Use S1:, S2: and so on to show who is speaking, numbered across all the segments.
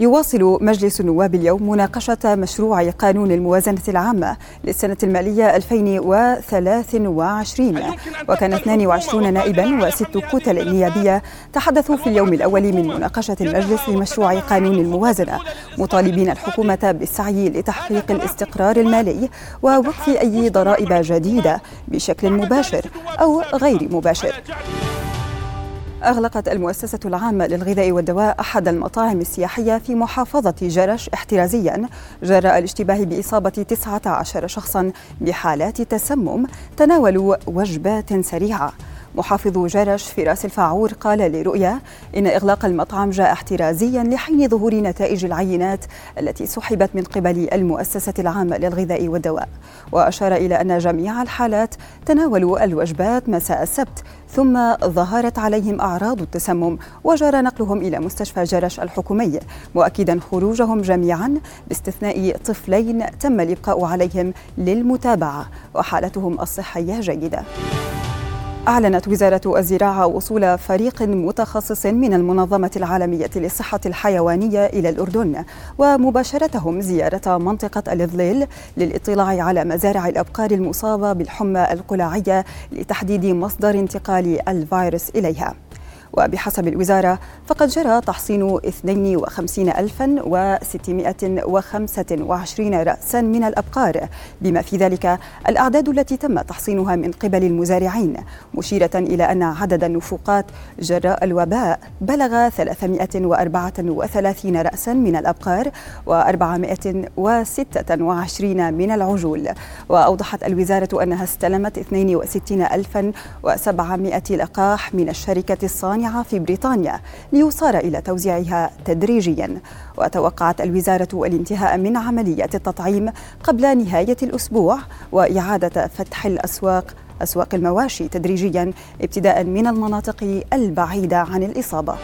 S1: يواصل مجلس النواب اليوم مناقشة مشروع قانون الموازنة العامة للسنة المالية 2023 وكان 22 نائبا وست كتل نيابية تحدثوا في اليوم الأول من مناقشة المجلس لمشروع قانون الموازنة مطالبين الحكومة بالسعي لتحقيق الاستقرار المالي ووقف أي ضرائب جديدة بشكل مباشر أو غير مباشر. أغلقت المؤسسة العامة للغذاء والدواء أحد المطاعم السياحية في محافظة جرش احترازيا. جراء الاشتباه بإصابة 19 شخصا بحالات تسمم تناولوا وجبات سريعة. محافظ جرش فراس الفاعور قال لرؤيا إن إغلاق المطعم جاء احترازيا لحين ظهور نتائج العينات التي سحبت من قبل المؤسسة العامة للغذاء والدواء. وأشار إلى أن جميع الحالات تناولوا الوجبات مساء السبت ثم ظهرت عليهم أعراض التسمم وجرى نقلهم إلى مستشفى جرش الحكومي. مؤكدا خروجهم جميعا باستثناء طفلين تم الإبقاء عليهم للمتابعة وحالتهم الصحية جيدة. أعلنت وزارة الزراعة وصول فريق متخصص من المنظمة العالمية للصحة الحيوانية إلى الأردن ومباشرتهم زيارة منطقة الإضليل للاطلاع على مزارع الأبقار المصابة بالحمى القلاعية لتحديد مصدر انتقال الفيروس إليها. وبحسب الوزارة فقد جرى تحصين 52625 رأسا من الأبقار. بما في ذلك الأعداد التي تم تحصينها من قبل المزارعين مشيرة إلى أن عدد النفوقات جراء الوباء بلغ 334 رأسا من الأبقار و426 من العجول. وأوضحت الوزارة أنها استلمت 62700 لقاح من الشركة الصانعة الصانعة في بريطانيا ليصار إلى توزيعها تدريجيا. وتوقعت الوزارة الانتهاء من عملية التطعيم قبل نهاية الأسبوع وإعادة فتح الأسواق أسواق المواشي تدريجيا ابتداء من المناطق البعيدة عن الإصابة.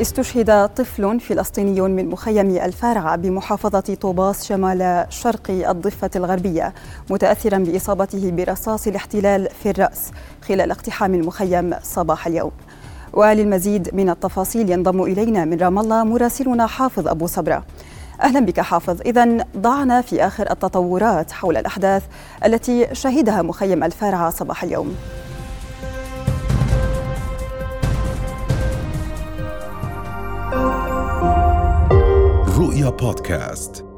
S1: استشهد طفل فلسطيني من مخيم الفارعة بمحافظة طوباس شمال شرق الضفة الغربية متأثرا بإصابته برصاص الاحتلال في الرأس خلال اقتحام المخيم صباح اليوم. وللمزيد من التفاصيل ينضم إلينا من رام الله مراسلنا حافظ أبو صبرة. أهلا بك حافظ. إذا ضعنا في آخر التطورات حول الأحداث التي شهدها مخيم الفارعة صباح اليوم.
S2: رؤيا بودكاست.